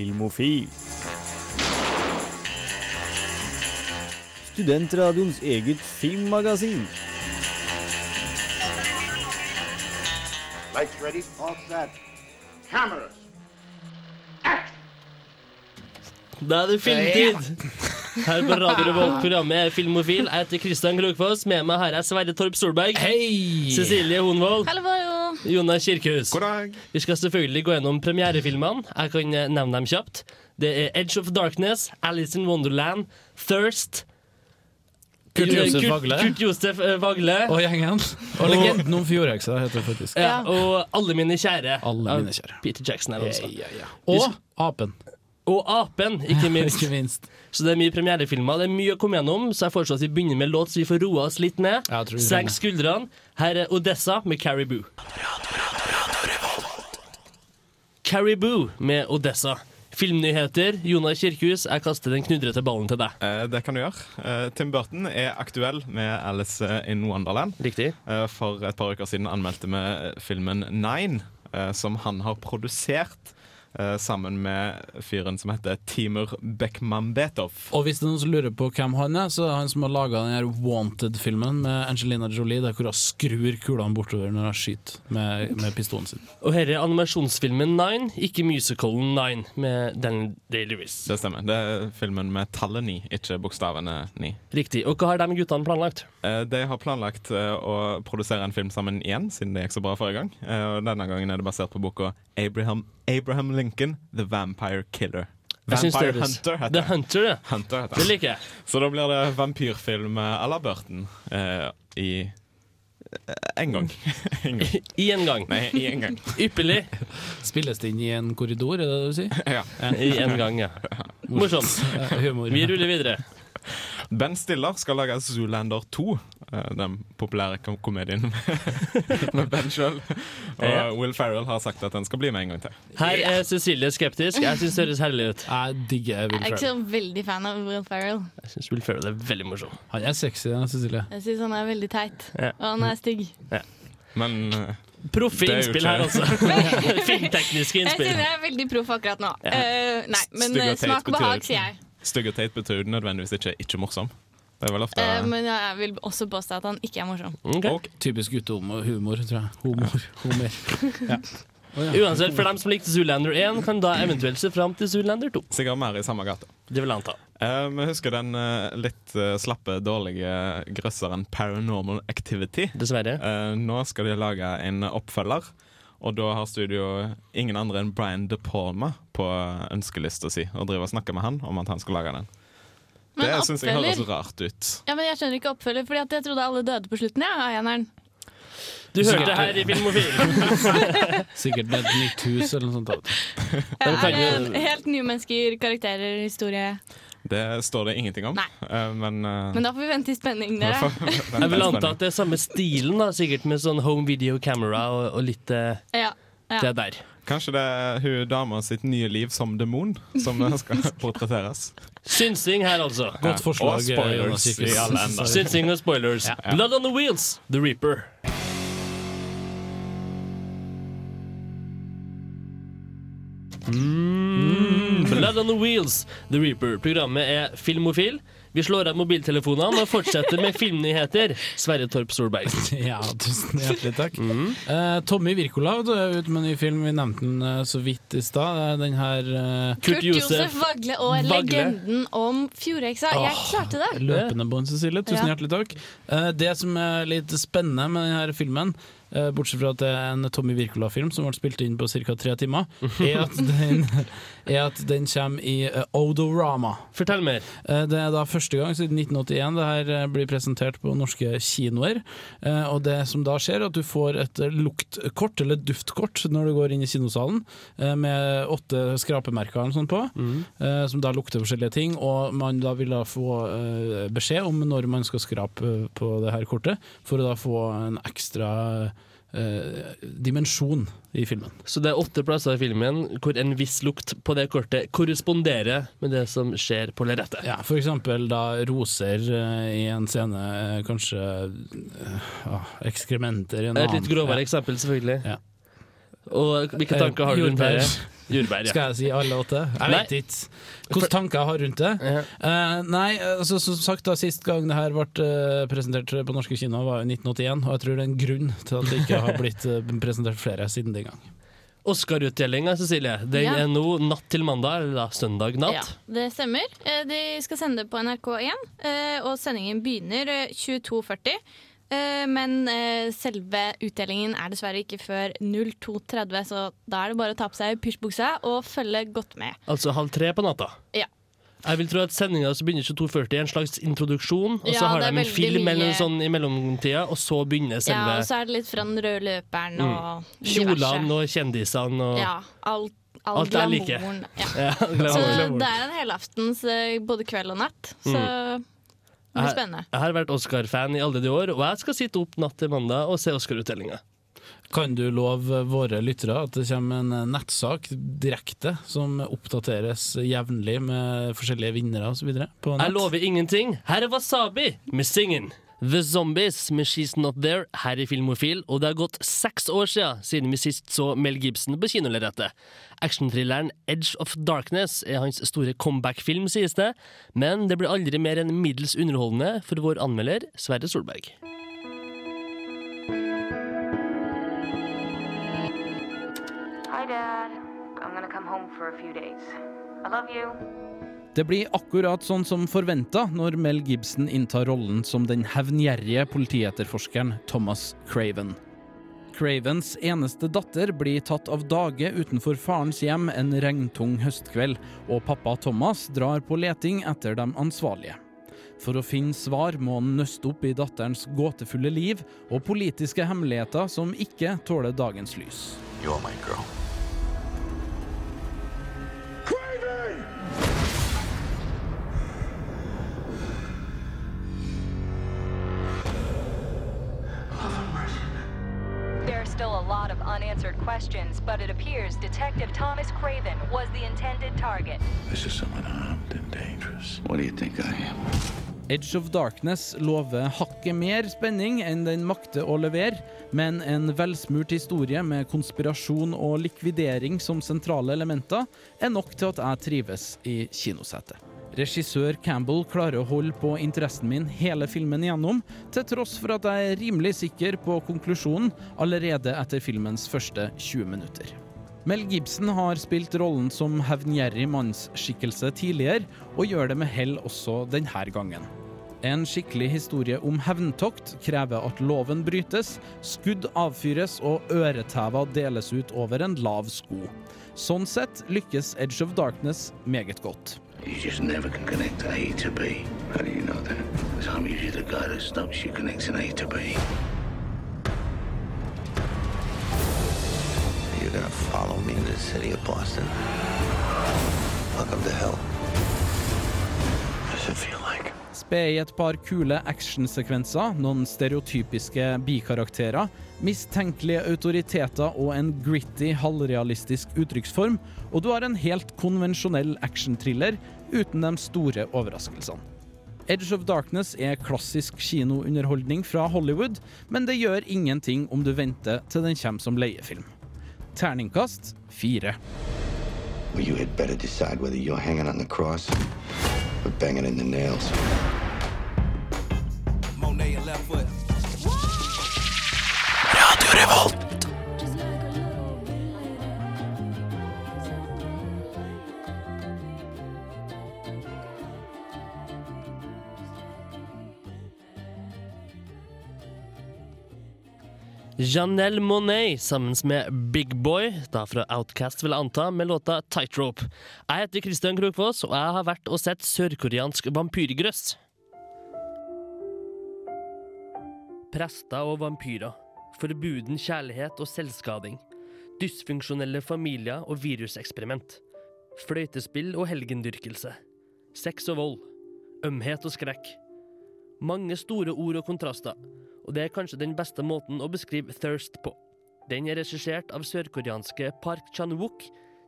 Filmofil. Studentradioens eget filmmagasin. Lights ready, all set. Cameras. Da er det filmtid! Her på Radio Revolt, programmet er Filmofil. Jeg heter Kristian Krokfoss. Med meg har jeg Sverre Torp Solberg. Hei! Cecilie Honvold. Hallo, Jonas Kirkehus. God dag. Vi skal selvfølgelig gå gjennom premierefilmene. Jeg kan eh, nevne dem kjapt. Det er Edge of Darkness, Alice in Wonderland, Thirst Kurt Josef Vagle. Kurt Josef eh, Vagle. Og gjengen. Og legenden om fjordheksa, heter det faktisk. Ja, og Alle mine kjære. Alle mine kjære. Peter Jackson er det også. Ja, ja, ja. Og Apen, Og Apen, ikke minst. ikke minst. Så det er mye premierefilmer. Det er mye å komme gjennom, så jeg foreslår at vi begynner med låt, så vi får roa oss litt ned. Senk skuldrene. Her er Odessa med Caribou. Caribou med Odessa. Filmnyheter. Jonar Kirkhus, jeg kaster den knudrete ballen til deg. Eh, Det kan du gjøre. Eh, Tim Burton er aktuell med Alice in Wonderland. Riktig. Eh, For et par uker siden anmeldte vi eh, filmen Nine, eh, som han har produsert eh, sammen med fyren som heter Timur Bekmambetov. Og hvis det er noen som lurer på hvem han er, så er det han som har laga den Wanted-filmen med Angelina Jolie, der hvor hun skrur kulene bortover når hun skyter med, med pistolen sin. Og her er animasjonsfilmen Nine, ikke musicalen Nine, med Daniel Day-Lewis. Det stemmer. Det er filmen med tallet ni, ikke bokstavene ni. Riktig. Og hva har de guttene planlagt? Eh, De har planlagt eh, å produsere en film sammen igjen, siden det gikk så bra forrige gang. Eh, Og Denne gangen er det basert på boka Abraham, Abraham Lincoln, The Vampire Killer. Vampire det er- Hunter heter det. Hunter, ja. Hunter heter Det liker jeg. Så da blir det vampyrfilm à la Burton eh, i eh, en gang. en gang. I en gang. Nei, i en gang. Ypperlig. Spilles det inn i en korridor, er det det du sier? Ja. I en gang, ja. Morsomt. Eh, Humor. Vi ruller videre. Ben Stiller skal lage Zoolander 2. eh, Den populære kom komedien med, Ben sjøl. Og Will Ferrell har sagt at den skal bli med en gang til. Her er Cecilie skeptisk. Jeg syns det høres herlig ut. Jeg digger Will Jeg er ikke så veldig fan av Will Ferrell. Jeg synes Will Ferrell er veldig morsom. Han er sexy, den, Cecilie. Jeg syns han er veldig teit. Ja. Og han er stygg. Men eh, Proffe innspill her, altså. Filmtekniske Jeg innspill. synes jeg er veldig proff akkurat nå. Ja. Uh, nei, men smak og behag, sier jeg. Stygg og teit betyr nødvendigvis ikke ikke morsom. Det er vel ofte Eh, men jeg vil også påstå at han ikke er morsom. Okay. Okay. Typisk guttehumor, tror jeg. Humor. Homer. Ja. Oh, ja. Uansett, for dem som likte Zoolander 1, kan da eventuelt se fram til Zoolander 2. Sikkert mer i samme gata. Det vil jeg anta. Eh, Vi husker den uh, litt uh, slappe, dårlige grøsseren Paranormal Activity. Dessverre. Eh, nå skal de lage en oppfølger, og da har studio ingen andre enn Brian De Palma på ønskelista si, og driver og snakker med han om at han skal lage den. Men det syns jeg høres rart ut. Ja, men Jeg skjønner ikke oppfølger, Fordi jeg trodde alle døde på slutten. Ja, av eneren. Du hørte det her i Filmofil. Sikkert med et nytt hus eller noe sånt. Er det en helt nye mennesker, karakterer, historie? Det står det ingenting om, Nei. eh, men, uh, Men da får vi vente i spenning, dere. Jeg vil anta at det er samme stilen, da, sikkert med sånn home video camera og, og litt uh, Ja, ja. det der. Kanskje det er hun dama sitt nye liv som demon som skal portretteres. Synsing her, altså. Godt forslag. Og spoilers i alle ender. Synsing og spoilers. Ja. Blood on the Wheels, The Reaper. Mm, Blood on the Wheels, The Reaper. Programmet er Filmofil. Vi slår av mobiltelefonene og fortsetter med filmnyheter. Sverre Torp Solberg. Ja, tusen hjertelig takk. Eh, Tommy Wirkola er ute med en ny film. Vi nevnte den uh, så vidt i stad. Det er Den her uh, Kurt Kurt Josef Josef Vagle og Vagle. legenden om Fjordøksa. Jeg klarte det! løpende bånd, Cecilie. Tusen Ja. hjertelig takk. Eh, det som er litt spennende med denne filmen, eh, bortsett fra at det er en Tommy Wirkola-film som ble spilt inn på ca. tre timer, er at den, er at den kommer i uh, Odorama. Fortell mer. Uh, Det er da første gang siden 1981 det her eh, blir presentert på norske kinoer. Uh, Og det som da skjer, er at du får et luktkort, eller duftkort, når du går inn i kinosalen, med åtte skrapemerker eller sånt på, eh, som da lukter forskjellige ting. Og man da vil da få beskjed om når man skal skrape på det her kortet, for å da få en ekstra eh, dimensjon i filmen. Så det er åtte plasser i filmen hvor en viss lukt på det kortet korresponderer med det som skjer på lerretet. Ja, for eksempel da roser eh, i en scene, eh, kanskje ah, ekskrementer i en annen. Et litt grovere Ja. eksempel, selvfølgelig. Ja. Og hvilke Eh, tanker har du rundt det? Jordbær, ja. Skal jeg si alle åtte? Jeg Nei. vet ikke hvilke tanker jeg har rundt det. Ja. Uh, nei, altså, som sagt da, Sist gang det her ble eh, presentert på norske kinoer, var i 1981. Og jeg tror det er en grunn til at det ikke har blitt presentert flere siden den gang. Oscar-utdelinga, Cecilie, den Ja. er nå natt til mandag, eller da søndag natt. Ja, det stemmer. Eh, De skal sende det på NRK1, eh, og sendingen begynner eh, 22.40. Eh, Men eh, selve utdelingen er dessverre ikke før 02.30, så da er det bare å ta på seg pysjbuksa og følge godt med. Altså halv tre på natta. Ja. Jeg vil tro at sendinga som begynner 22.40 er en slags introduksjon, og så Ja, har de en film eller sånn i mellomtida, og så begynner selve Ja, og så er det litt fra den røde løperen og kjolene og kjendisene og Ja, alt all Alt er like. Ja. Ja, Så det er en helaftens eh, både kveld og natt. Så det blir Jeg- spennende. Jeg har vært Oscar-fan i alle de år, og jeg skal sitte opp natt til mandag og se Oscar-utdelinga. Kan du love våre lyttere at det kommer en eh, nettsak direkte som oppdateres jevnlig med forskjellige vinnere osv.? Jeg lover ingenting. Her er Wasabi med Singen. The Zombies med She's Not There her i Filmofil, og det har gått seks år siden, siden vi sist så Mel Gibson på kinolerretet. Actionthrilleren Edge of Darkness er hans store comeback-film, sies det, men det blir aldri mer enn middels underholdende for vår anmelder Sverre Solberg. Hi, Dad. I'm gonna come home for a few days. I love. Det blir akkurat sånn som forventa når Mel Gibson inntar rollen som den hevngjerrige politietterforskeren Thomas Craven. Cravens eneste datter blir tatt av dage utenfor farens hjem en regntung høstkveld, og pappa Thomas drar på leting etter de ansvarlige. For å finne svar må han nøste opp i datterens gåtefulle liv og politiske hemmeligheter som ikke tåler dagens lys. You're my girl. Still a lot of unanswered questions, but it appears Detective Thomas Craven was the intended target. This is someone armed and dangerous. What do you think I am? Edge of Darkness lover hakket mer spenning enn den makter å levere, men en velsmurt historie med konspirasjon og likvidering som sentrale elementer er nok til at jeg trives i kinosetet. Regissør Campbell klarer å holde på interessen min hele filmen igjennom, til tross for at jeg er rimelig sikker på konklusjonen allerede etter filmens første 20 minutter. Mel Gibson har spilt rollen som hevngjerrig mannsskikkelse tidligere, og gjør det med hell også denne gangen. En skikkelig historie om hevntokt krever at loven brytes, skudd avfyres og øretever deles ut over en lav sko. Sånn sett lykkes Edge of Darkness meget godt. You just never can connect A to B. How do you know that? Because I'm usually the guy that stops you connecting A to B. You're gonna follow me into the city of Boston? Welcome to hell. What's it feel like? Spe i et par kule actionsekvenser, noen stereotypiske bikarakterer, mistenkelige autoriteter og en gritty, halvrealistisk uttrykksform, og du har en helt konvensjonell actionthriller uten de store overraskelsene. Edge of Darkness er klassisk kinounderholdning fra Hollywood, men det gjør ingenting om du venter til den kommer som leiefilm. Terningkast fire. Well, you had better decide whether you're hanging on the cross or banging in the nails. Monet left foot. Janelle Monet sammen med Big Boy, da fra Outcast vil jeg anta, med låta Tightrope. Jeg heter Christian Krokfoss, og jeg har vært og sett sørkoreansk vampyrgrøss. Prester og vampyrer. Forbuden kjærlighet og selvskading. Dysfunksjonelle familier og viruseksperiment. Fløytespill og helgendyrkelse. Sex og vold. Ømhet og skrekk. Mange store ord og kontraster, og det er kanskje den beste måten å beskrive Thirst på. Den er regissert av sørkoreanske Park Chan-wook,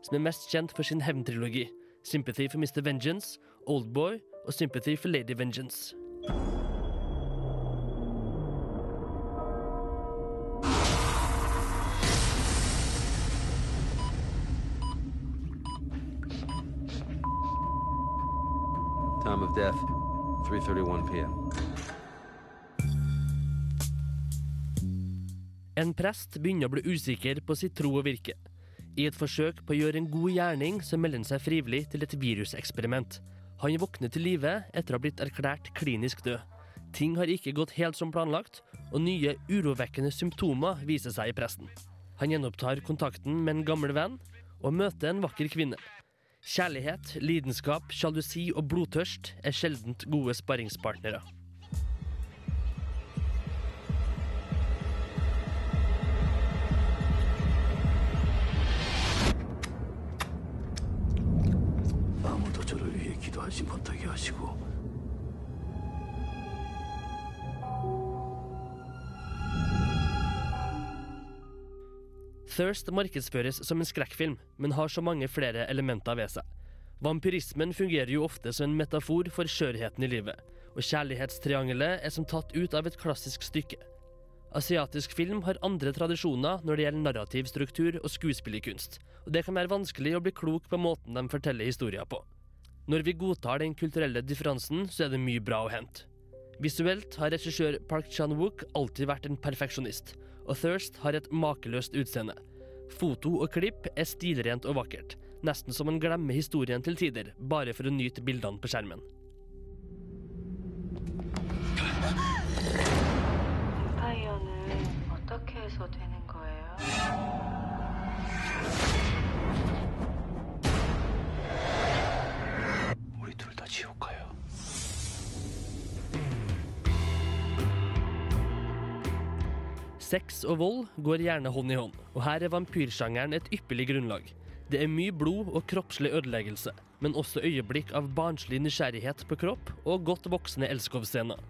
som er mest kjent for sin hevntrilogi Sympathy for Mr. Vengeance, Oldboy og Sympathy for Lady Vengeance. Time of death, 3.31 p.m. En prest begynner å bli usikker på sitt tro og virke. I et forsøk på å gjøre en god gjerning, så melder han seg frivillig til et viruseksperiment. Han våkner til live etter å ha blitt erklært klinisk død. Ting har ikke gått helt som planlagt, og nye urovekkende symptomer viser seg i presten. Han gjenopptar kontakten med en gammel venn, og møter en vakker kvinne. Kjærlighet, lidenskap, sjalusi og blodtørst er sjeldent gode sparringspartnere. 하지 못하게 하시고 Thirst markedsføres som en skrekkfilm, men har så mange flere elementer ved seg. Vampyrismen fungerer jo ofte som en metafor for skjørheten i livet, og kjærlighetstriangelet er som tatt ut av et klassisk stykke. Asiatisk film har andre tradisjoner når det gjelder narrativ struktur og skuespillerkunst, og det kan være vanskelig å bli klok på måten de forteller historier på. Når vi godtar den kulturelle differansen, så er det mye bra å hente. Visuelt har regissør Park Chan-wook alltid vært en perfeksjonist, og Thirst har et makeløst utseende. Foto og klipp er stilrent og vakkert, nesten som man glemmer historien til tider, bare for å nyte bildene på skjermen. Sex og vold går gjerne hånd i hånd, og her er vampyrsjangeren et ypperlig grunnlag. Det er mye blod og kroppslig ødeleggelse, men også øyeblikk av barnslig nysgjerrighet på kropp og godt voksne elskovsscener.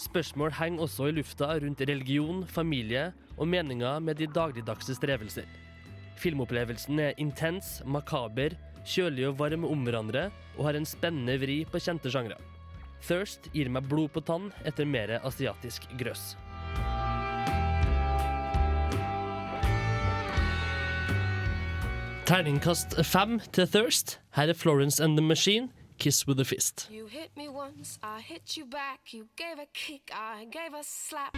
Spørsmål henger også i lufta rundt religion, familie og meninger med de dagligdagse strevelser. Filmopplevelsen er intens, makaber, kjølig og varm om hverandre, og har en spennende vri på kjente sjangre. Thirst gir meg blod på tann etter mer asiatisk grøss. Terningkast fem til Thirst. Her er Florence and the Machine, Kiss with a Fist. You hit me once, I hit you back. You gave a kick, I gave a slap.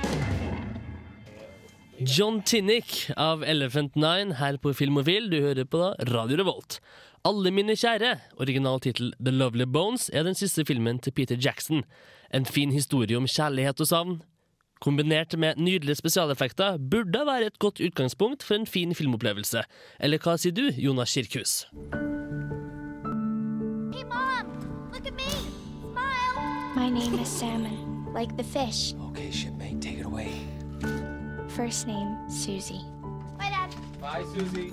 John Tinnick av Elephant Nine her på Filmofil. Du hører på da Radio Revolt. Alle mine kjære, original tittel The Lovely Bones, er den siste filmen til Peter Jackson. En fin historie om kjærlighet og savn. Kombinert med nydelige spesialeffekter burde være et godt utgangspunkt for en fin filmopplevelse. Eller hva sier du, Jonas Kirkhus? Hey, Mom! Look at me! Smile! My name is Salmon, like the fish. Okay, shipmate, take it away. First name, Susie. Bye, Dad. Bye, Susie.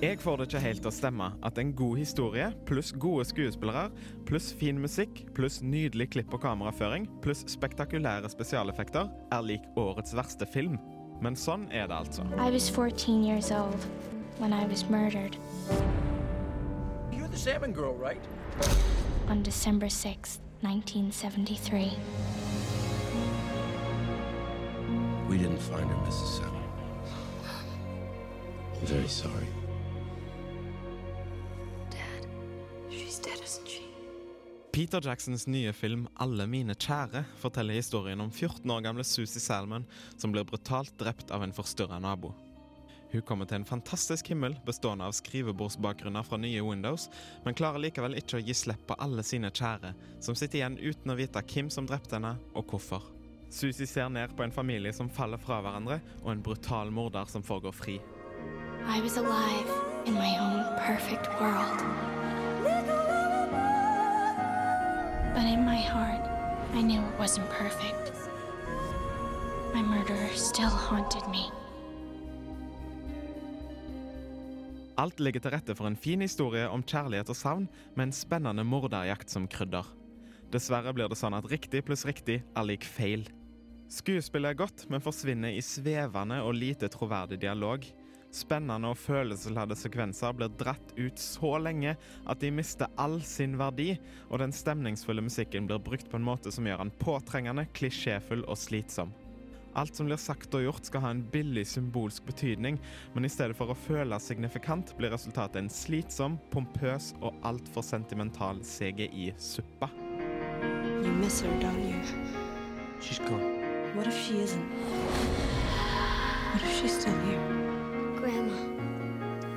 Jeg får det ikke helt til å stemme at en god historie pluss gode skuespillere pluss fin musikk pluss nydelig klipp og kameraføring pluss spektakulære spesialeffekter er lik årets verste film. Men sånn er det altså. I was 14 years old when I was murdered You're the salmon girl, right? on December 6th, 1973. We didn't find her, Mrs. Salmon. I'm very sorry. Peter Jacksons nye film 'Alle mine kjære' forteller historien om 14 år gamle Susie Salmon som blir brutalt drept av en forstyrra nabo. Hun kommer til en fantastisk himmel bestående av skrivebordsbakgrunner fra nye Windows, men klarer likevel ikke å gi slipp på alle sine kjære, som sitter igjen uten å vite hvem som drepte henne, og hvorfor. Susie ser ned på en familie som faller fra hverandre, og en brutal morder som foregår fri. I was alive in my own perfect world. But in my heart, I knew it wasn't perfect. My murderer still haunted me. Alt ligger til rette for en fin historie om kjærlighet og savn, med en spennende morderjakt som krydder. Dessverre blir det sånn at riktig pluss riktig er lik feil. Skuespillet er godt, men forsvinner i svevende og lite troverdig dialog. Spennende og følelsesladde sekvenser blir dratt ut så lenge at de mister all sin verdi, og den stemningsfulle musikken blir brukt på en måte som gjør den påtrengende, klisjéfull og slitsom. Alt som blir sagt og gjort skal ha en billig symbolsk betydning, men i stedet for å føles signifikant, blir resultatet en slitsom, pompøs og altfor sentimental CGI-suppe. You miss her, don't you? She's gone. What if she isn't? What if she's still here? Grandma,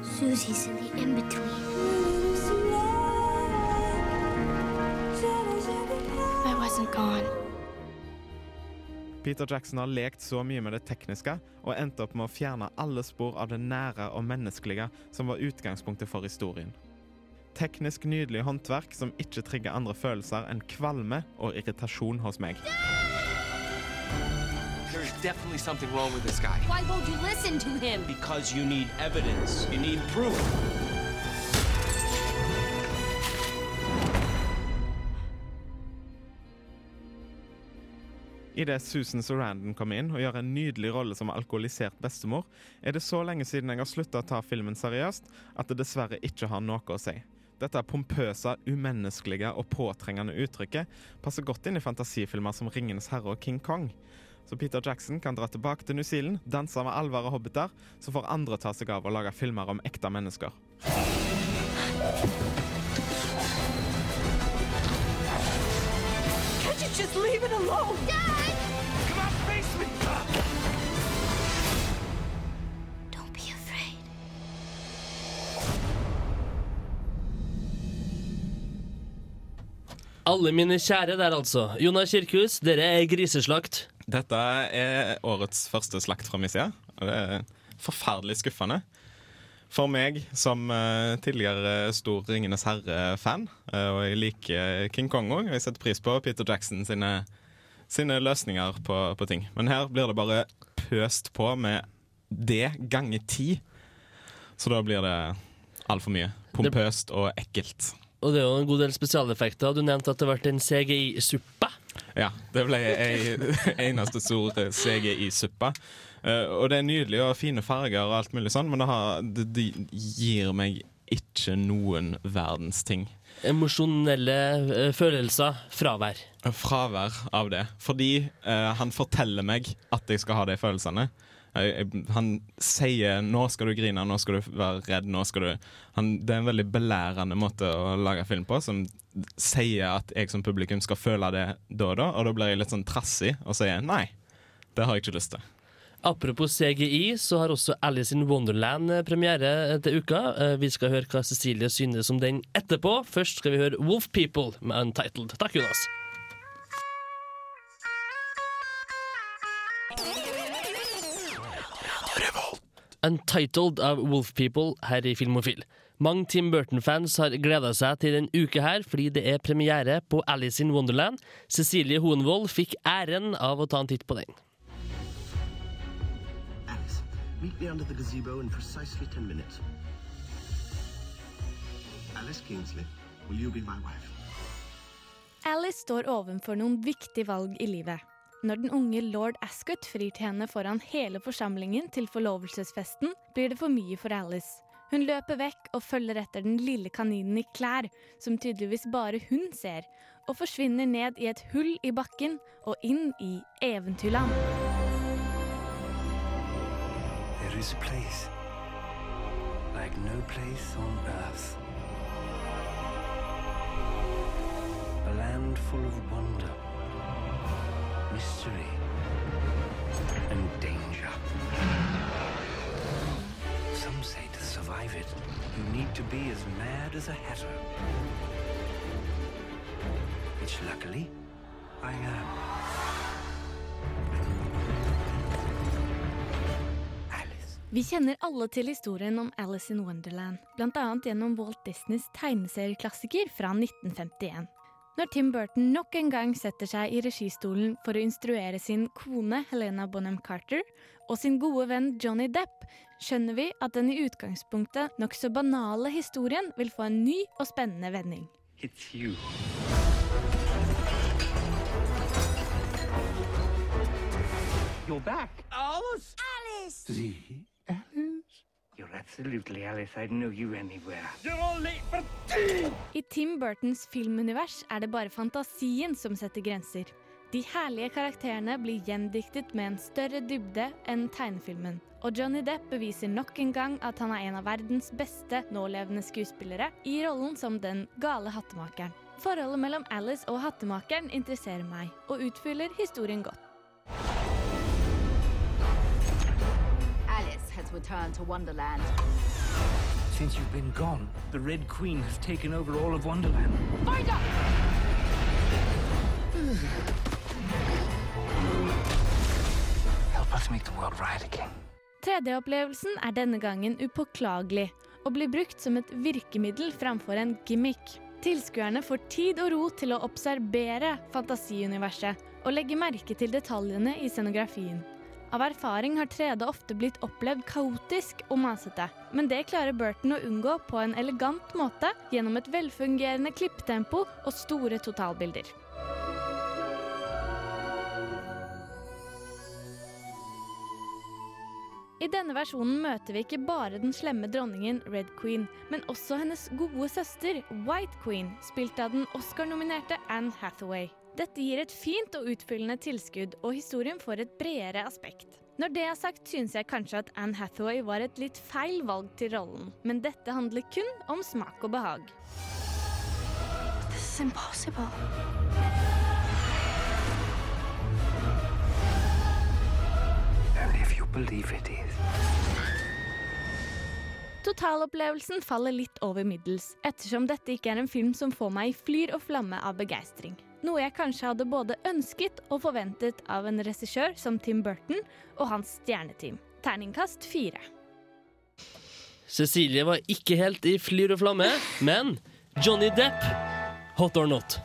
Susie's in the in between. I wasn't gone. Peter Jackson har lekt så mye med det tekniske og endte opp med å fjerne alle spor av det nære og menneskelige som var utgangspunktet for historien. Teknisk nydelig håndverk som ikke trigger andre følelser enn kvalme og irritasjon hos meg. Definitely something wrong with this guy. Why won't you listen to him? Because you need evidence. You need proof. Idet Susan Sarandon kommer inn og gjør en nydelig rolle som alkoholisert bestemor, er det så lenge siden jeg har slutta å ta filmen seriøst at det dessverre ikke har noe å si. Dette pompøse, umenneskelige og påtrengende uttrykket passer godt inn i fantasifilmer som 'Ringenes herre' og 'King Kong'. Så Peter Jackson kan dra tilbake til New Zealand, danse med alvor og hobbiter, så får andre ta seg av å lage filmer om ekte mennesker. Just leave it alone? Dad! Come on, face me! Don't be afraid. Alle mine kjære der, altså. Jonas Kirkhus, dere er griseslakt. Dette er årets første slakt fra min side, og det er forferdelig skuffende. For meg som eh, tidligere stor Ringenes herre-fan, eh, og jeg liker King Kong òg, og jeg setter pris på Peter Jackson sine, sine løsninger på, på ting. Men her blir det bare pøst på med det ganger ti. Så da blir det altfor mye. Pompøst og ekkelt. Og det er jo en god del spesialeffekter. Du nevnte at det ble en CGI-suppe. Ja, det ble ei eneste stor i suppa. Uh, og det er nydelig og fine farger og alt mulig sånn, men det, har, det, det gir meg ikke noen verdens ting. Emosjonelle uh, følelser. Fravær. Fravær av det. Fordi uh, han forteller meg at jeg skal ha de følelsene. Han sier 'nå skal du grine, nå skal du være redd', nå skal du han, Det er en veldig belærende måte å lage film på, som sier at jeg som publikum skal føle det da og da, og da blir jeg litt sånn trassig og sier 'nei, det har jeg ikke lyst til'. Apropos CGI, så har også Alice in Wonderland eh, premiere til uka. Eh, Vi skal høre hva Cecilie synes om den etterpå. Først skal vi høre Wolf People med Untitled. Takk, Jonas. Untitled av Wolf People her i Filmofil. Mange Tim Burton-fans har gleda seg til denne uke her, fordi det er premiere på Alice in Wonderland. Cecilie Hoenvold fikk æren av å ta en titt på den. Alice, meet me under the gazebo in precisely ten minutes. Alice Kingsley, will you be my wife? Alice står ovenfor noen viktige valg i livet. Når den unge lord Ascot frir til henne foran hele forsamlingen til forlovelsesfesten, blir det for mye for Alice. Hun løper vekk og følger etter den lille kaninen i klær, som tydeligvis bare hun ser, og forsvinner ned i et hull i bakken og inn i eventyrland. There is a place like no place on earth. A land full of wonder, mystery, and danger. Some say to survive it, you need to be as mad as a hatter. Which luckily, I am. Vi kjenner alle til historien om Alice in Wonderland, bl.a. gjennom Walt Disneys tegneserieklassiker fra 1951. Når Tim Burton nok en gang setter seg i registolen for å instruere sin kone Helena Bonham Carter og sin gode venn Johnny Depp, skjønner vi at den i utgangspunktet nokså banale historien vil få en ny og spennende vending. It's you. You're back. Alice! Alice! The Alice? You're absolutely Alice. I'd know you anywhere. You're all late for tea! I Tim Burtons filmunivers er det bare fantasien som setter grenser. De herlige karakterene blir gjendiktet med en større dybde enn tegnefilmen. Og Johnny Depp beviser nok en gang at han er en av verdens beste nålevende skuespillere i rollen som den gale hattemakeren. Forholdet mellom Alice og hattemakeren interesserer meg, og utfyller historien godt. Returned to Wonderland. Since you've been gone, the Red Queen has taken over all of Wonderland. Find her! Help us make the world right again. 3D-opplevelsen er denne gangen upåklagelig, og blir brukt som et virkemiddel framfor en gimmick. Tilskuerne får tid og ro til å observere fantasiuniverset og legge merke til detaljene i scenografien. Av erfaring har 3D ofte blitt opplevd kaotisk og masete, men det klarer Burton å unngå på en elegant måte gjennom et velfungerende klipptempo og store totalbilder. I denne versjonen møter vi ikke bare den slemme dronningen Red Queen, men også hennes gode søster White Queen, spilt av den Oscar-nominerte Anne Hathaway. Dette gir et fint og utfyllende tilskudd, og historien får et bredere aspekt. Når det er sagt, synes jeg kanskje at Anne Hathaway var et litt feil valg til rollen, men dette handler kun om smak og behag. This is impossible. Only if you believe it is. Totalopplevelsen faller litt over middels, ettersom dette ikke er en film som får meg i flyr og flamme av begeistring. Noe jeg kanskje hadde både ønsket og forventet av en regissør som Tim Burton og hans stjerneteam. Terningkast fire. Cecilie var ikke helt i flyr og flamme, men Johnny Depp, hot or not?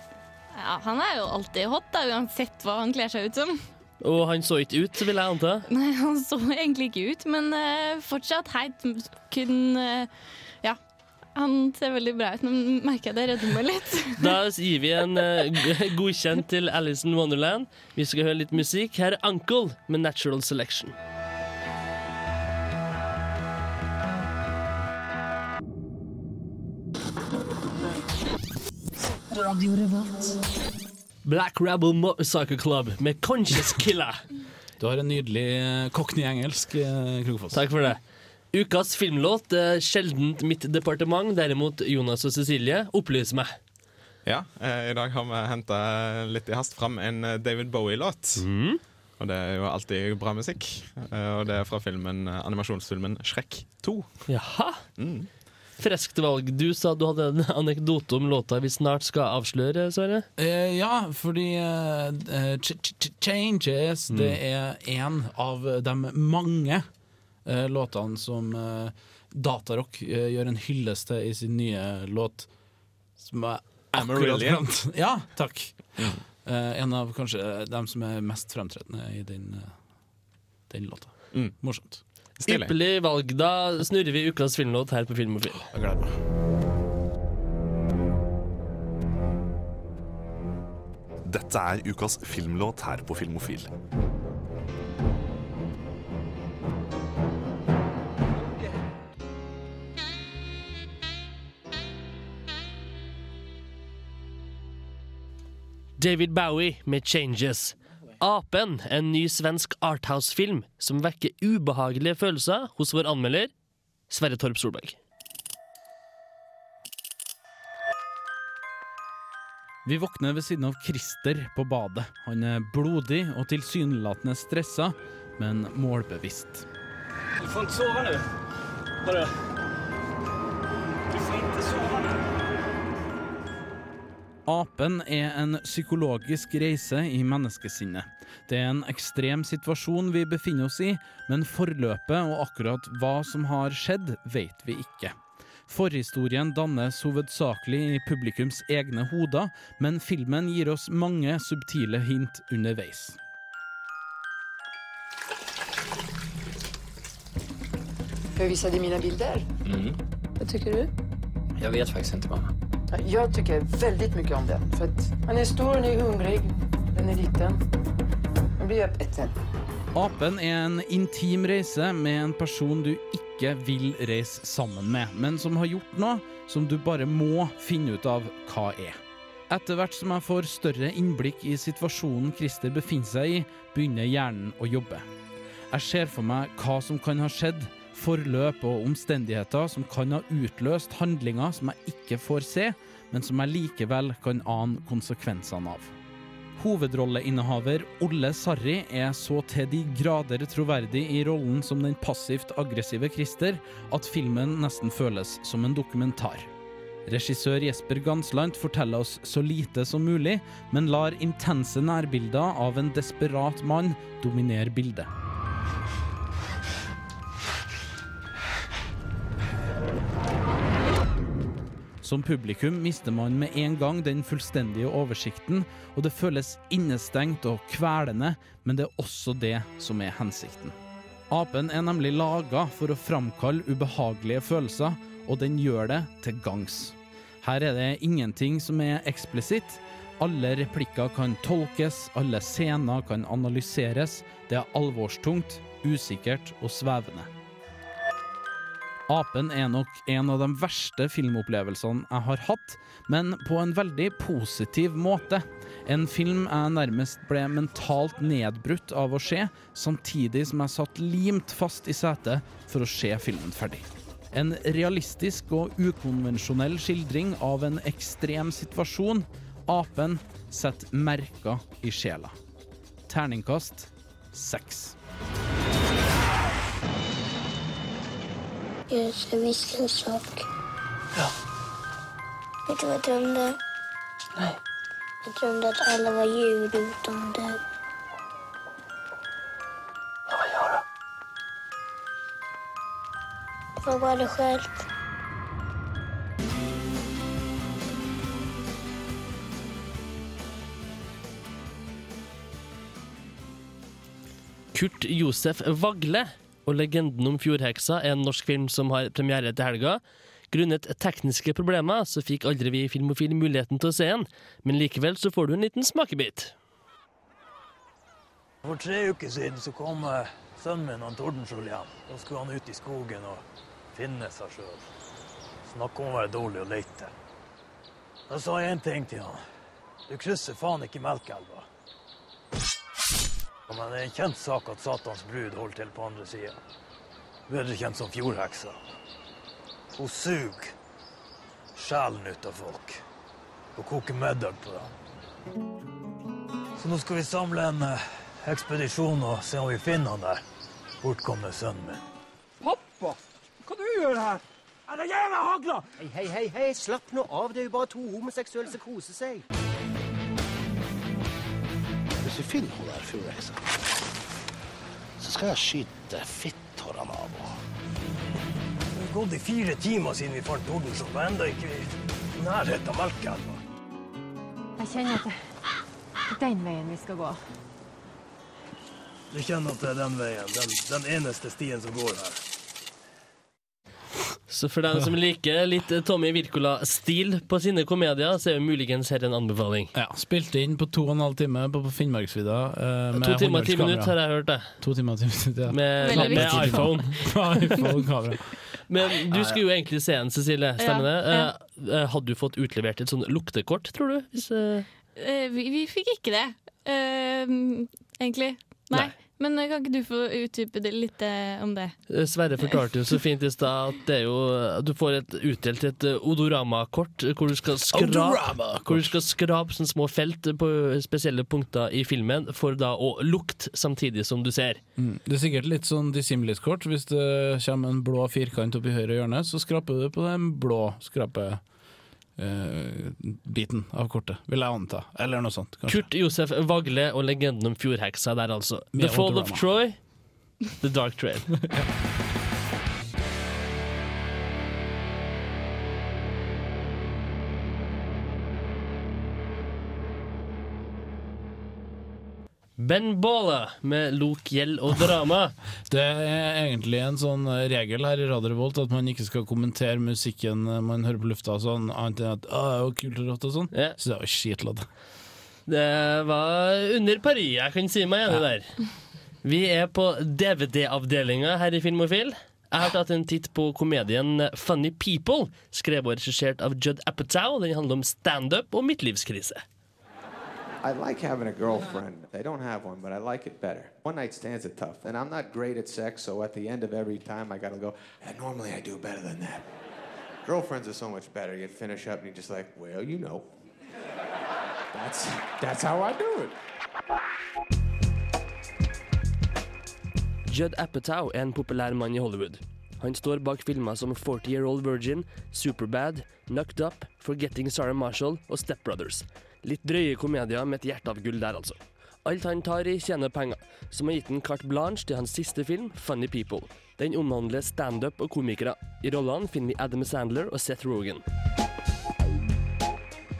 Ja, Han er jo alltid hot, da, uansett hva han kler seg ut som. Og han så ikke ut, vil jeg anta. Nei, han så egentlig ikke ut, men uh, fortsatt heit kun Ja. Han ser veldig bra ut, men merker jeg det redder meg litt. Da gir vi en uh, godkjent til Alice in Wonderland. Vi skal høre litt musikk. Her er Uncle med Natural Selection. Black Rebel Motorcycle Club med Conscious Killer. Du har en nydelig eh, cockney-engelsk, eh, Krogfoss. Takk for det. Ukas filmlåt, er sjeldent mitt departement, derimot Jonas og Cecilie, opplys meg. Ja, eh, I dag har vi henta litt i hast fram en eh, David Bowie-låt. Og det er jo alltid bra musikk. Eh, og det er fra filmen, animasjonsfilmen Shrek 2. Jaha. Freskt valg. Du sa du hadde en anekdote om låta vi snart skal avsløre, Sverre. Eh, ja, fordi eh, ch ch ch Changes Mm. det er en av de mange låtene som eh, Datarock eh, gjør en hyllest til i sin nye låt. Som er Amarillion. Ja, takk. Eh, en av kanskje dem som er mest fremtredende i den, eh, den låta. Morsomt. Ypperlig valg. Da snurrer vi ukas filmlåt her på Filmofil. Jeg gleder meg. Dette er ukas filmlåt her på Filmofil. David Bowie med 'Changes'. Apen, en ny svensk arthouse-film som vekker ubehagelige følelser hos vår anmelder Sverre Torp Solberg. Vi våkner ved siden av Christer på badet. Han er blodig og tilsynelatende stressa, men målbevisst. Du får ikke sove nå. Bare. Du får ikke sove nu. Apen er en psykologisk reise i menneskesinnet. Det er en ekstrem situasjon vi befinner oss i, men forløpet og akkurat hva som har skjedd, vet vi ikke. Forhistorien dannes hovedsakelig i publikums egne hoder, men filmen gir oss mange subtile hint underveis. Får jeg vise deg mine bilder? Mm. Hva tycker du? Jeg vet faktisk ikke, mamma. Jag tycker väldigt mycket om den. För att han är stor, han är hungrig, den är liten. Den blir uppäten. Apen er en intim reise med en person du ikke vil reise sammen med, men som har gjort noe som du bare må finne ut av hva er. Etter hvert som jeg får større innblikk i situasjonen Christer befinner seg i, begynner hjernen å jobbe. Jeg ser for meg hva som kan ha skjedd, forløp og omstendigheter som kan ha utløst handlinger som jeg ikke får se, men som jeg likevel kan ane konsekvensene av. Hovedrolleinnehaver Olle Sarri er så til de grader troverdig i rollen som den passivt aggressive Christer at filmen nesten føles som en dokumentar. Regissør Jesper Gansland forteller oss så lite som mulig, men lar intense nærbilder av en desperat mann dominere bildet. Som publikum mister man med en gang den fullstendige oversikten, og det føles innestengt og kvelende, men det er også det som er hensikten. Apen er nemlig laga for å framkalle ubehagelige følelser, og den gjør det til gangs. Her er det ingenting som er eksplisitt. Alle replikker kan tolkes, alle scener kan analyseres. Det er alvorstungt, usikkert og svevende. Apen er nok en av de verste filmopplevelsene jeg har hatt, men på en veldig positiv måte. En film jeg nærmest ble mentalt nedbrutt av å se, samtidig som jeg satt limt fast i setet for å se filmen ferdig. En realistisk og ukonvensjonell skildring av en ekstrem situasjon. Apen setter merker i sjela. Terningkast seks. Yes, jeg visste en sak. Ja. Vet du hva jeg drømte? Nei. Jeg drømte at alle var djur utom deg. Hva gjør du? Hva var det skjelt. Kurt Josef Vagle og 'Legenden om fjordheksa' er en norsk film som har premiere til helga. Grunnet tekniske problemer så fikk aldri vi i Filmofil muligheten til å se den, men likevel så får du en liten smakebit. For tre uker siden så kom eh, sønnen min han Tordenskjold hjem. Da skulle han ut i skogen og finne seg sjøl. Snakke om å være dårlig å lete. Da sa jeg én ting til han. Du krysser faen ikke Melkelva. Ja, Men det er en kjent sak at Satans brud holder til på andre sida. Bedre kjent som fjordheksa. Hun suger sjelen ut av folk og koker middag på dem. Så nå skal vi samle en eh, ekspedisjon og se om vi finner han der bortkomne sønnen min. Pappa, hva du gjør her? Er det gjerne hagla? Hei, hei, hei, hei, slapp nå av. Det er jo bare to homoseksuelle som koser seg. Hvis vi finner hun der fjordheksa, så skal jeg skyte fitthårene av henne. Det har gått i fire timer siden vi fant Tordenskjold, og ennå ikke i nærheten av Melkeelva. Jeg kjenner at det er den veien vi skal gå. Du kjenner at det er den veien, den, den eneste stien som går her. Så for dem som liker litt Tommy Wirkola-stil på sine komedier, så er jo muligens her en anbefaling. Ja, Spilte inn på to og en halv time på, på Finnmarksvidda. eh, To timer og ti minutter har jeg hørt det. To timer og ti minutter, ja. Med, med iPhone. IPhone-kamera. Men du skulle jo egentlig se den, Cecilie. Stemmer Ja, det? ja. Eh, eh, Hadde du fått utlevert et sånn luktekort, tror du? Hvis, eh, Eh, vi, vi fikk ikke det, uh, egentlig. Nei. Nei. Men eh, kan ikke du få utdype det litt eh, om det? Eh, Sverre fortalte jo så fint i stad at det er jo Du får et, utdelt et Odorama-kort hvor du skal skrape skrape sånne små felt på spesielle punkter i filmen for da å lukte samtidig som du ser. Mm. Det er sikkert litt sånn Dissimilis-kort. Hvis det kommer en blå firkant opp i høyre hjørne, så skraper du på den blå skrape eh, biten av kortet, vil jeg anta. Eller noe sånt. kanskje. Kurt Josef Vagle og legenden om fjordheksa der, altså. The Fall of Troy, The Dark Trail. Ben Baller med Lok, gjeld og drama. Det er egentlig en sånn regel her i Radio Revolt at man ikke skal kommentere musikken man hører på lufta, sånn, annet enn at «Å, det var kult og rått og sånn. Så det var skitladd. Det var under pari, jeg kan si meg enig der. Vi er på DVD-avdelinga her i Filmofil. Jeg har tatt en titt på komedien Funny People, skrevet og regissert av Judd Apatow. Den handler om standup og midtlivskrise. I like having a girlfriend. I don't have one, but I like it better. One night stands are tough, and I'm not great at sex, so at the end of every time I gotta go, "And normally I do better than that. Girlfriends are so much better. You finish up and you're just like, well, you know. That's, that's how I do it. Judd Apatow er en populær mann i Hollywood. Han står bak filmer som 40 Year Old Virgin, Superbad, Knocked Up, Forgetting Sarah Marshall og Step Brothers. Litt drøye komedier med et hjerte av gull der, altså. Alt han tar i, tjener penger, som har gitt en carte blanche til hans siste film, Funny People. Den omhandler standup og komikere. I rollene finner vi Adam Sandler og Seth Rogan.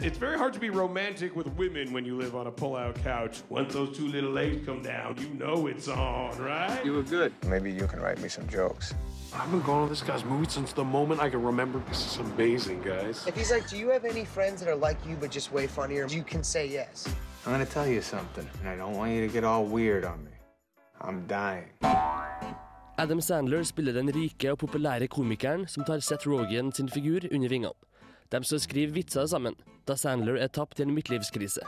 It's very hard to be romantic with women when you live on a pull-out couch. Once those two little legs come down, you know it's on, right? You were good. Maybe you can write me some jokes. I've been going to this guy's movie since the moment I can remember. This is amazing, guys. If he's like, do you have any friends that are like you but just way funnier? You can say yes. I'm gonna tell you something, and I don't want you to get all weird on me. I'm dying. Adam Sandler spiller den rike og populære komikeren som tar Seth Rogan sin figur under vingene. De skal skrive vitser sammen, da Sandler er tapt i en midtlivskrise.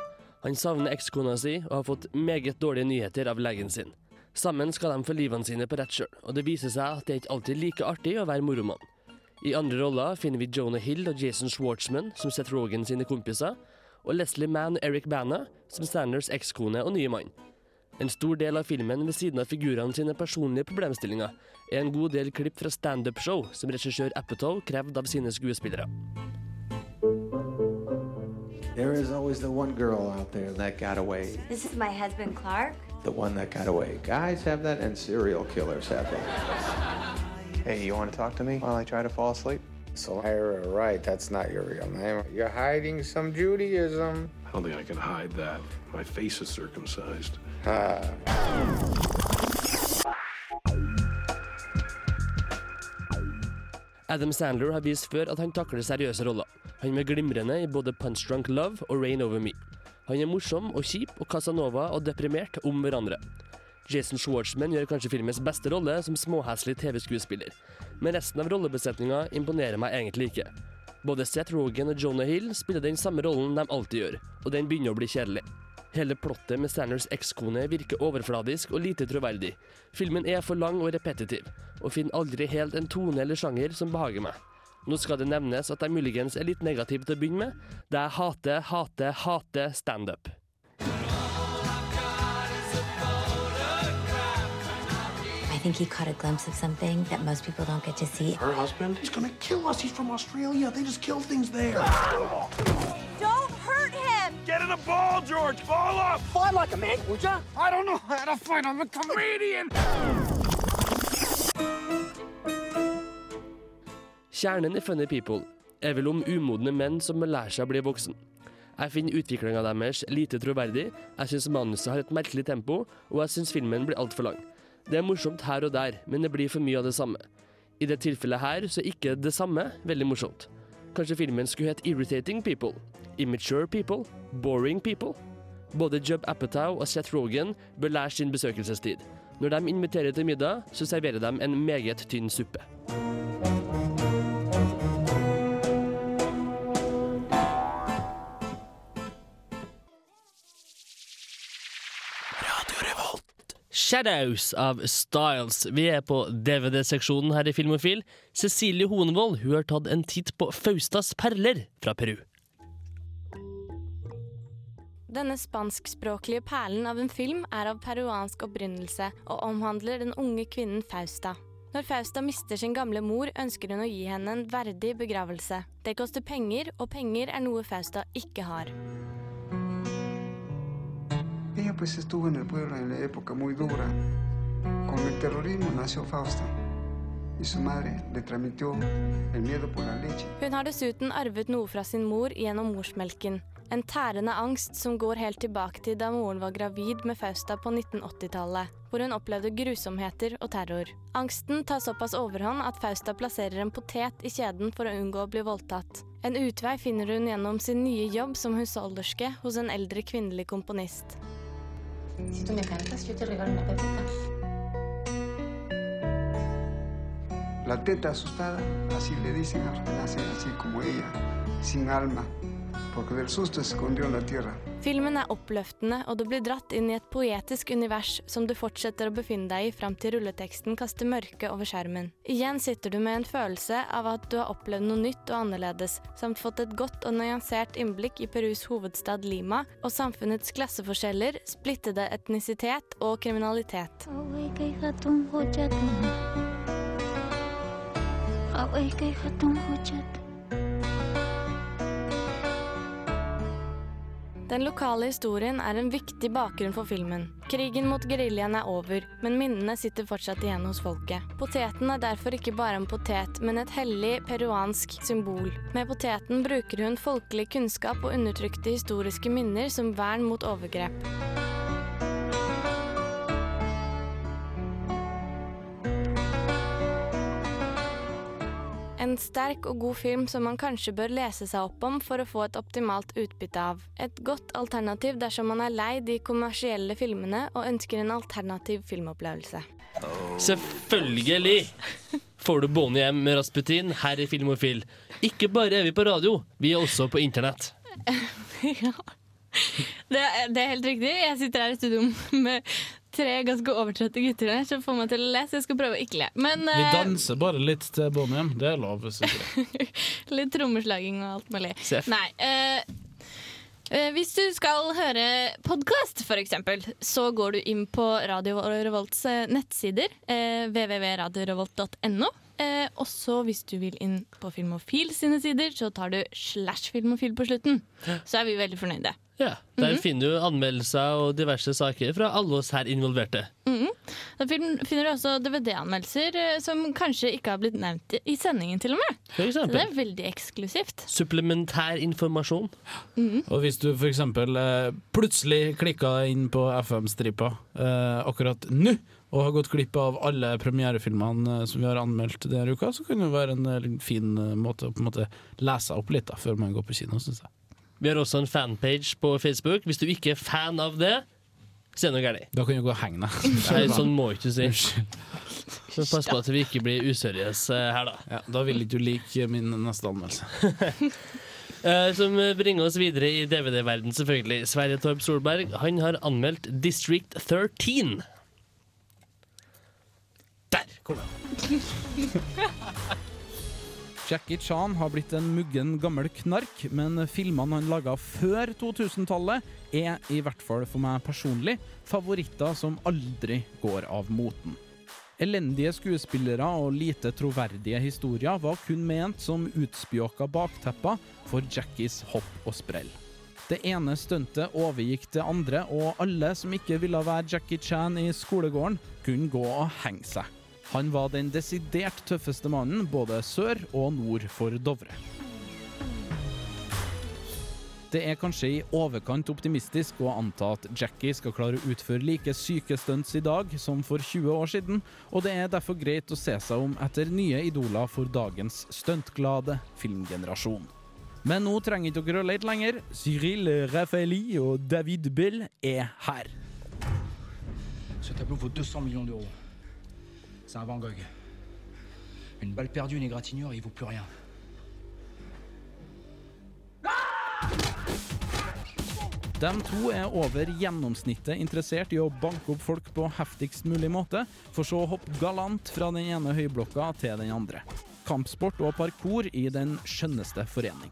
Han savner ekskona si og har fått meget dårlige nyheter av legen sin. Sammen skal de få livene sine på rett kjøl, og det viser seg at det er ikke alltid like artig å være moromann. I andre roller finner vi Jonah Hill og Jason Schwartzman som Seth Rogan sine kompiser, og Leslie Mann og Eric Bana som Sandlers ekskone og nye mann. En stor del av filmen ved siden av figurene sine personlige problemstillinger er en god del klipp fra standup-show som regissør Apatow krevde av sine skuespillere. There is always the one girl out there that got away. This is my husband, Clark. The one that got away. Guys have that, and serial killers have that. Hey, you want to talk to me while I try to fall asleep? So, Ira, right, that's not your real name. You're hiding some Judaism. I don't think I can hide that. My face is circumcised. Ah. Adam Sandler har vist før at han takler seriøse roller. Han er glimrende i både Punch Drunk Love og Rain Over Me. Han er morsom og kjip og Casanova og deprimert om hverandre. Jason Schwartzman gjør kanskje filmens beste rolle som småheslig TV-skuespiller, men resten av rollebesetninga imponerer meg egentlig ikke. Både Seth Rogan og Jonah Hill spiller den samme rollen de alltid gjør, og den begynner å bli kjedelig. Hele plottet med Sanders ekskone virker overfladisk og lite troverdig. Filmen er for lang og repetitiv, og finner aldri helt en tone eller sjanger som behager meg. Nå skal det nevnes at jeg muligens er litt negativ til å begynne med, da jeg hater, hater, hater standup. I think he caught a glimpse of something that most people don't get to see. Her husband? He's gonna kill us. He's from Australia. They just kill things there. Don't hurt him! Get in the ball, George! Ball up! Fight like a man, would ya? I don't know how to fight. I'm a comedian! Kjernen i Funny People er vel om umodne menn som må lære seg å bli voksen. Jeg finner utviklinga deres lite troverdig, jeg syns manuset har et merkelig tempo, og jeg syns filmen blir altfor lang. Det er morsomt her og der, men det blir for mye av det samme. I det tilfellet her så er ikke det samme veldig morsomt. Kanskje filmen skulle hett Irritating People, Immature People, Boring People? Både Jub Apatow og Seth Rogan bør lære sin besøkelsestid. Når de inviterer til middag, så serverer de en meget tynn suppe. Shadows av Styles. Vi er på DVD-seksjonen her i Filmofil. Cecilie Honevold hun har tatt en titt på Faustas perler fra Peru. Denne spanskspråklige perlen av en film er av peruansk opprinnelse og omhandler den unge kvinnen Fausta. Når Fausta mister sin gamle mor, ønsker hun å gi henne en verdig begravelse. Det koster penger, og penger er noe Fausta ikke har. Ella pues estuvo en el pueblo en la época muy dura. Con el terrorismo nació Fausta. Y su madre le transmitió el miedo por la leche. Hun har dessuten arvet noe fra sin mor gjennom morsmelken. En tærende angst som går helt tilbake til da moren var gravid med Fausta på 1980-tallet, hvor hun opplevde grusomheter og terror. Angsten tar såpass overhånd at Fausta plasserer en potet i kjeden for å unngå å bli voldtatt. En utvei finner hun gjennom sin nye jobb som husholderske hos en eldre kvinnelig komponist. Si tú me cantas, yo te regalo una pepita. La teta asustada, así le dicen, nace así como ella, sin alma, Filmen er oppløftende, og du blir dratt inn i et poetisk univers som du fortsetter å befinne deg i fram til rulleteksten kaster mørke over skjermen. Igjen sitter du med en følelse av at du har opplevd noe nytt og annerledes, samt fått et godt og nyansert innblikk i Perus hovedstad Lima og samfunnets klasseforskjeller, splittede etnisitet og kriminalitet. Den lokale historien er en viktig bakgrunn for filmen. Krigen mot geriljaen er over, men minnene sitter fortsatt igjen hos folket. Poteten er derfor ikke bare en potet, men et hellig peruansk symbol. Med poteten bruker hun folkelig kunnskap og undertrykte historiske minner som vern mot overgrep. En sterk og god film som man kanskje bør lese seg opp om for å få et optimalt utbytte av. Et godt alternativ dersom man er lei de kommersielle filmene og ønsker en alternativ filmopplevelse. Selvfølgelig får du Bonnie hjem med Rasputin her i Filmofil. Ikke bare er vi på radio, vi er også på internett. ja. Det, det er helt riktig. Jeg sitter her i studio med tre ganske overtrøtte gutter her som får meg til å le, så jeg skal prøve å ikke le. Men Vi eh, danser bare litt til Bonnie M. Det er lov. litt trommeslaging og alt mulig. Sef. Nei. Uh, hvis du skal høre podkast, f.eks., så går du inn på Radio Revolts nettsider, Uh, www.radiorevolt.no. Eh, også hvis du vil inn på Filmofil sine sider, så tar du slash Filmofil på slutten. Så er vi veldig fornøyde. Ja, Der Mhm. finner du anmeldelser og diverse saker fra alle oss her involverte. Mhm. Da finner du også DVD-anmeldelser eh, som kanskje ikke har blitt nevnt i- sendingen, til og med. For Så det er veldig eksklusivt. Supplementær informasjon. Mhm. Og hvis du f.eks. Eh, plutselig klikka inn på FM-stripa eh, akkurat nå, og har gått glipp av alle premierefilmene som vi har anmeldt denne uka, så kan det være en fin måte å på en måte lese opp litt da, før man går på kino, syns jeg. Vi har også en fanpage på Facebook. Hvis du ikke er fan av det, så er det noe galt. Da kan du gå og henge deg. Nei, sånn må ikke du si. Så pass på at vi ikke blir useriøse her, da. Ja, da vil ikke du like min neste anmeldelse. Eh, som bringer oss videre i DVD-verden, selvfølgelig. Sverre Torp Solberg han har anmeldt District 13. Der kom den. Jackie Chan har blitt en muggen gammel knark, men filmene han laga før 2000-tallet, er i hvert fall for meg personlig favoritter som aldri går av moten. Elendige skuespillere og lite troverdige historier var kun ment som utspjåka baktepper for Jackies hopp og sprell. Det ene stuntet overgikk det andre, og alle som ikke ville være Jackie Chan i skolegården, kunne gå og henge seg. Han var den desidert tøffeste mannen både sør og nord for Dovre. Det er kanskje i overkant optimistisk å anta at Jackie skal klare å utføre like syke stunts i dag som for 20 år siden, og det er derfor greit å se seg om etter nye idoler for dagens stuntglade filmgenerasjon. Men nå trenger ikke dere å lete lenger. Cyril Raffaelli og David Bill er her. Ce tableau vaut 200 millions d'euros. C'est un Van Gogh. Une balle perdue, une égratignure, et il vaut plus rien. De to er over gjennomsnittet interessert i å banke opp folk på heftigst mulig måte, for så å hoppe galant fra den ene høyblokka til den andre. Kampsport og parkour i den skjønneste forening.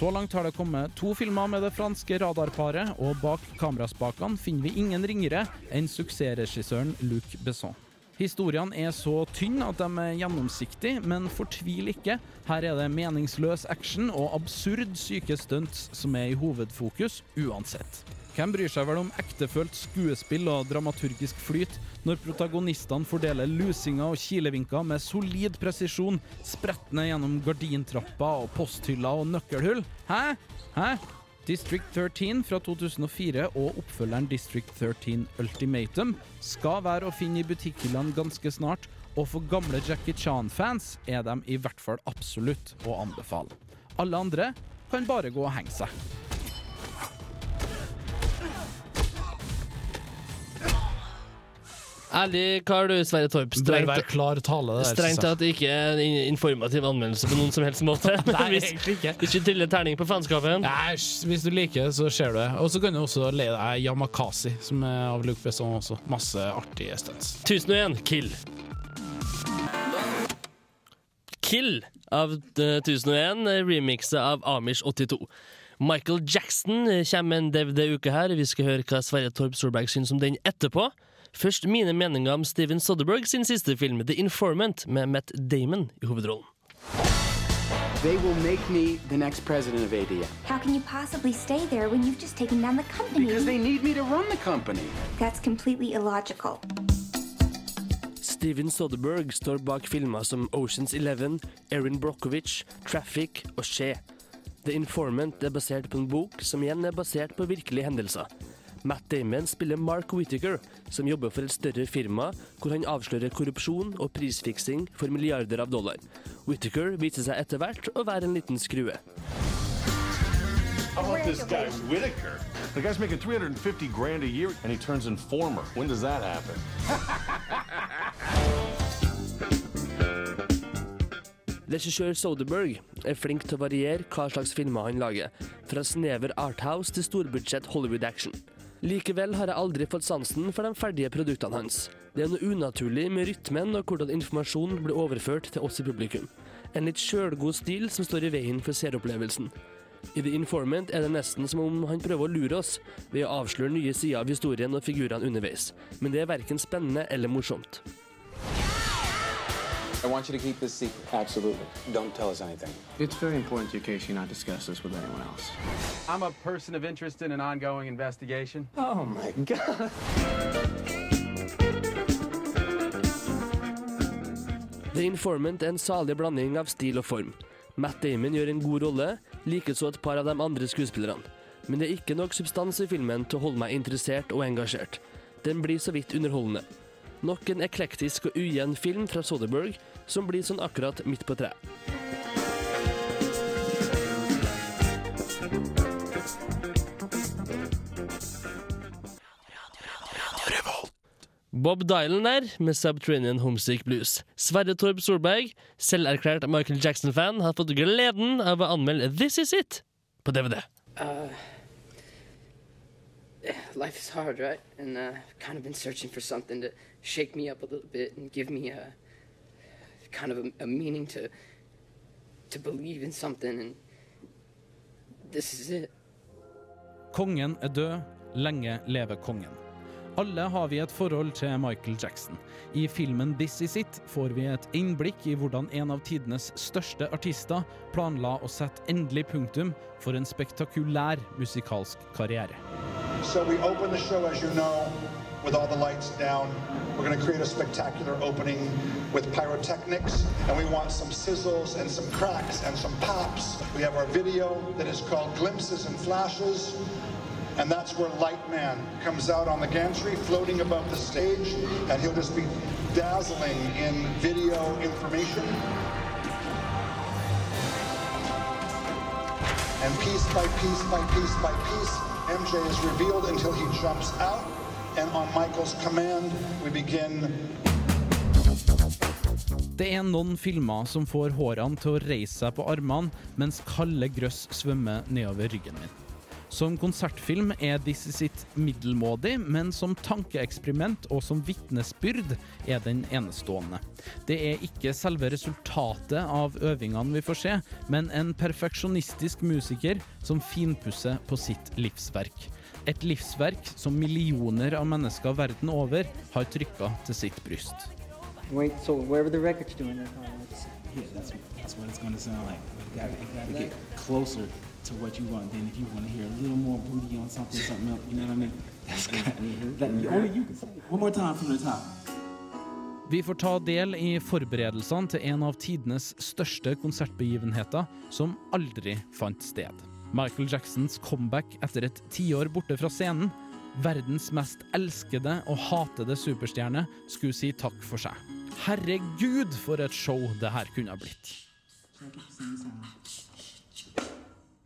Så langt har det kommet to filmer med det franske radarparet, og bak kameraspakene finner vi ingen ringere enn suksessregissøren Luc Besson. Historiene er så tynne at de er gjennomsiktige, men fortvil ikke. Her er det meningsløs action og absurd syke stunts som er i hovedfokus uansett. Hvem bryr seg vel om ektefølt skuespill og dramaturgisk flyt når protagonistene fordeler lusinger og kilevinker med solid presisjon, sprettende gjennom gardintrapper og posthyller og nøkkelhull? Hæ? Hæ? District 13 fra 2004 og oppfølgeren District 13 Ultimatum skal være å finne i butikkhyllene ganske snart, og for gamle Jackie Chan-fans er de i hvert fall absolutt å anbefale. Alle andre kan bare gå og henge seg. Ærlig kar du, Sverre Torp. Strengt, det klar tale, det der. Strengt at det ikke er en informativ anmeldelse på noen som helst måte. Nei, egentlig ikke. hvis du triller terning på fanskapen. Nei, hvis du liker, det, så ser du det. Og så kan du også le deg Yamakasi, som er av Luke Besson også. Masse artige stunts. 1001 Kill. Kill av eh, 1001, eh, remixet av Amish 82. Michael Jackson kommer med en DVD-uke her. Vi skal høre hva Sverre Torp Solberg syns om den etterpå. Først mine meninger om Steven Soderberg sin siste film, The Informant, med Matt Damon i hovedrollen. They will make me the next president of ADM. How can you possibly stay there when you've just taken down the company? Because they need me to run the company. That's completely illogical. Steven Soderberg står bak filmer som Oceans Eleven, Erin Brockovich, Traffic og Skje. The Informant er basert på en bok som igjen er basert på virkelige hendelser. Matt Damon spiller Mark Whittaker, som jobber for et større firma hvor han avslører korrupsjon og prisfiksing for milliarder av dollar. Whittaker viser seg etter hvert å være en liten skrue. How about this guy, Whitaker? The guy's making 350 grand a year and he turns informer. When does that happen? Regissør Soderberg er flink til å variere hva slags filmer han lager, fra snever arthouse til storbudsjett Hollywood action. Likevel har jeg aldri fått sansen for de ferdige produktene hans. Det er noe unaturlig med rytmen og hvordan informasjon blir overført til oss i publikum. En litt sjølgod stil som står i veien for seeropplevelsen. I The Informant er det nesten som om han prøver å lure oss ved å avsløre nye sider av historien og figurene underveis, men det er verken spennende eller morsomt. I want you to keep this secret. Absolutely. Don't tell us anything. It's very important to you, Casey, not discuss this with anyone else. I'm a person of interest in an ongoing investigation. Oh my god. The Informant er en salig blanding av stil og form. Matt Damon gjør en god rolle, likeså et par av de andre skuespillerne. Men det er ikke nok substans i filmen til å holde meg interessert og engasjert. Den blir så vidt underholdende. Nok en eklektisk og ujevn film fra Soderberg som blir sånn akkurat midt på treet. Bob Dylan der, med Subterranean Homesick Blues. Sverre Torp Solberg, selverklært Michael Jackson-fan, har fått gleden av å anmelde This Is It på DVD. Uh, life is hard, right? And uh, kind of been searching for something to shake me up a little bit and give me a kind of a, a meaning to to believe in something. And this is it. Kongen er død, lenge leve kongen. Alle har vi et forhold til Michael Jackson. I filmen This Is It får vi et innblikk i hvordan en av tidenes største artister planla å sette endelig punktum for en spektakulær musikalsk karriere. So we open the show, as you know, with all the lights down. We're going to create a spectacular opening with pyrotechnics, and we want some sizzles and some cracks and some pops. We have our video that is called Glimpses and Flashes, and that's where Lightman comes out on the gantry, floating above the stage, and he'll just be dazzling in video information. And piece by piece by piece by piece, MJ is revealed until he jumps out. And on Michael's command, we begin Det er noen filmer som får hårene til å reise seg på armene mens kalde grøss svømmer nedover ryggen min. Som konsertfilm er This Is It middelmådig, men som tankeeksperiment og som vitnesbyrd er den enestående. Det er ikke selve resultatet av øvingene vi får se, men en perfeksjonistisk musiker som finpusser på sitt livsverk. Et livsverk som millioner av mennesker verden over har trykka til sitt bryst. Wait, so wherever the record's doing it, Yeah, that's, that's what it's going to sound like. You gotta, you get closer to what you want. Then if you want to hear a little more booty on something, something else, you know what I mean? That's that, only you can say. One more time from the top. Vi får ta del i forberedelsene til en av tidenes største konsertbegivenheter som aldri fant sted. Michael Jacksons comeback etter et tiår borte fra scenen. Verdens mest elskede og hatede superstjerne skulle si takk for seg. Herregud, for et show det her kunne ha blitt.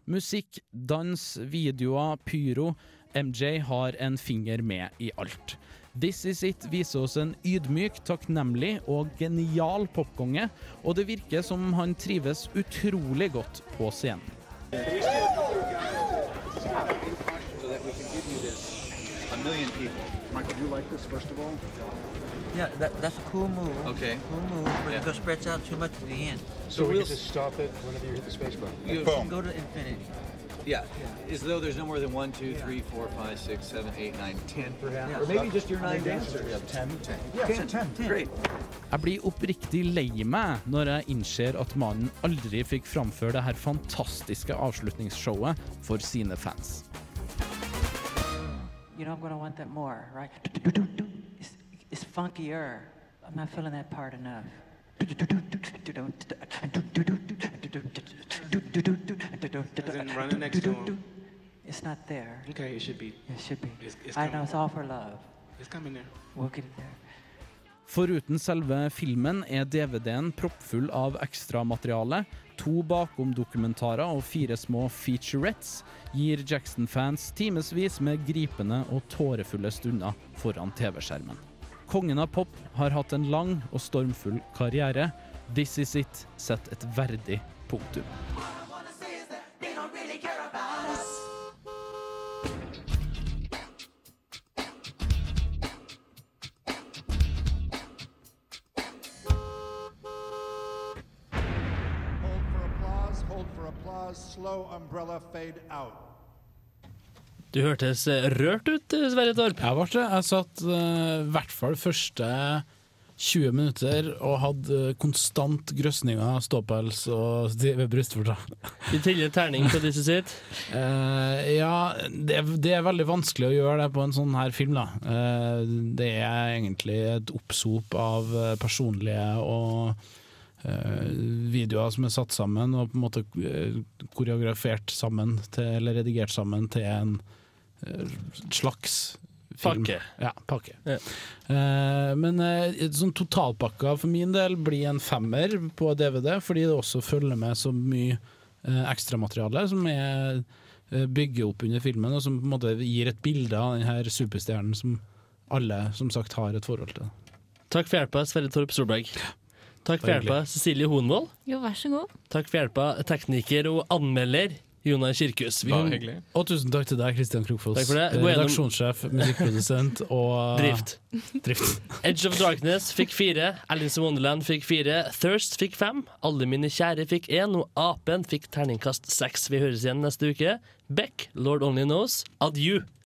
Musikk, dans, videoer, pyro. MJ har en finger med i alt. This Is It viser oss en ydmyk, takknemlig og genial popkonge, og det virker som han trives utrolig godt på scenen. So that we can give you this. A million people. Michael, do you like this first of all? Yeah, that, that's a cool move. Okay. Cool move, but Yeah. it goes spreads out too much at the end. So, we can just stop it whenever you hit the space bar. You can go to infinity. Yeah. As though there's no more than one, two, three, four, five, six, seven, eight, nine, ten, perhaps. Yeah. Or maybe just your nine dancers. dancers. Ten. Ten. Yeah, ten. ten, ten. Great. Jeg blir oppriktig lei meg når jeg innser at mannen aldri fikk framføre det her fantastiske avslutningsshowet for sine fans. You know, I'm gonna want that more, right? It's, it's funkier. I'm not feeling that part enough. As in running next to him. It's not there. Okay, it should be. It should be. It's, it's I know it's all for love. It's coming there. We'll get it there. Foruten selve filmen er DVD-en proppfull av ekstramateriale. To bakom-dokumentarer og fire små featurettes gir Jackson-fans timevis med gripende og tårefulle stunder foran TV-skjermen. Kongen av pop har hatt en lang og stormfull karriere. This Is It setter et verdig punktum. Hold for applause, slow umbrella fade out. Du hørtes eh, rørt ut, eh, Sverre Torp. Jeg ble det. Jeg satt i i hvert fall første 20 minutter og hadde konstant grøsninger, ståpels og stive brystvorter. Vi triller terning på disse sitt? It. Eh, ja, det, er- det er veldig vanskelig å gjøre det på en sånn her film, da. Uh, det er egentlig et oppsop av eh, personlige og uh, videoer som er satt sammen og på en måte eh, koreografert sammen til, eller redigert sammen til en eh, slags film. Pakke. Ja, pakke. Eh, men eh, sånn totalpakka for min del blir en femmer på DVD, fordi det også følger med så mye eh, ekstramateriale som er eh, bygger opp under filmen, og som på en måte gir et bilde av denne her superstjernen som alle som sagt har et forhold til. Takk for hjelpa, Sverre Torp Solberg. Takk for hjelpa, Cecilie Honvold. Jo, vær så god. Takk for hjelpa, tekniker og anmelder Jonas Kirkhus. Og tusen takk til deg, Kristian Krokfoss. Takk for det. Gå Redaksjonssjef, musikkprodusent og Drift. Drift. Edge of Darkness fikk fire, Alice in Wonderland fikk fire, Thirst fikk fem, Alle mine kjære fikk én, og Apen fikk terningkast seks. Vi høres igjen neste uke. Beck, Lord Only Knows, adjø.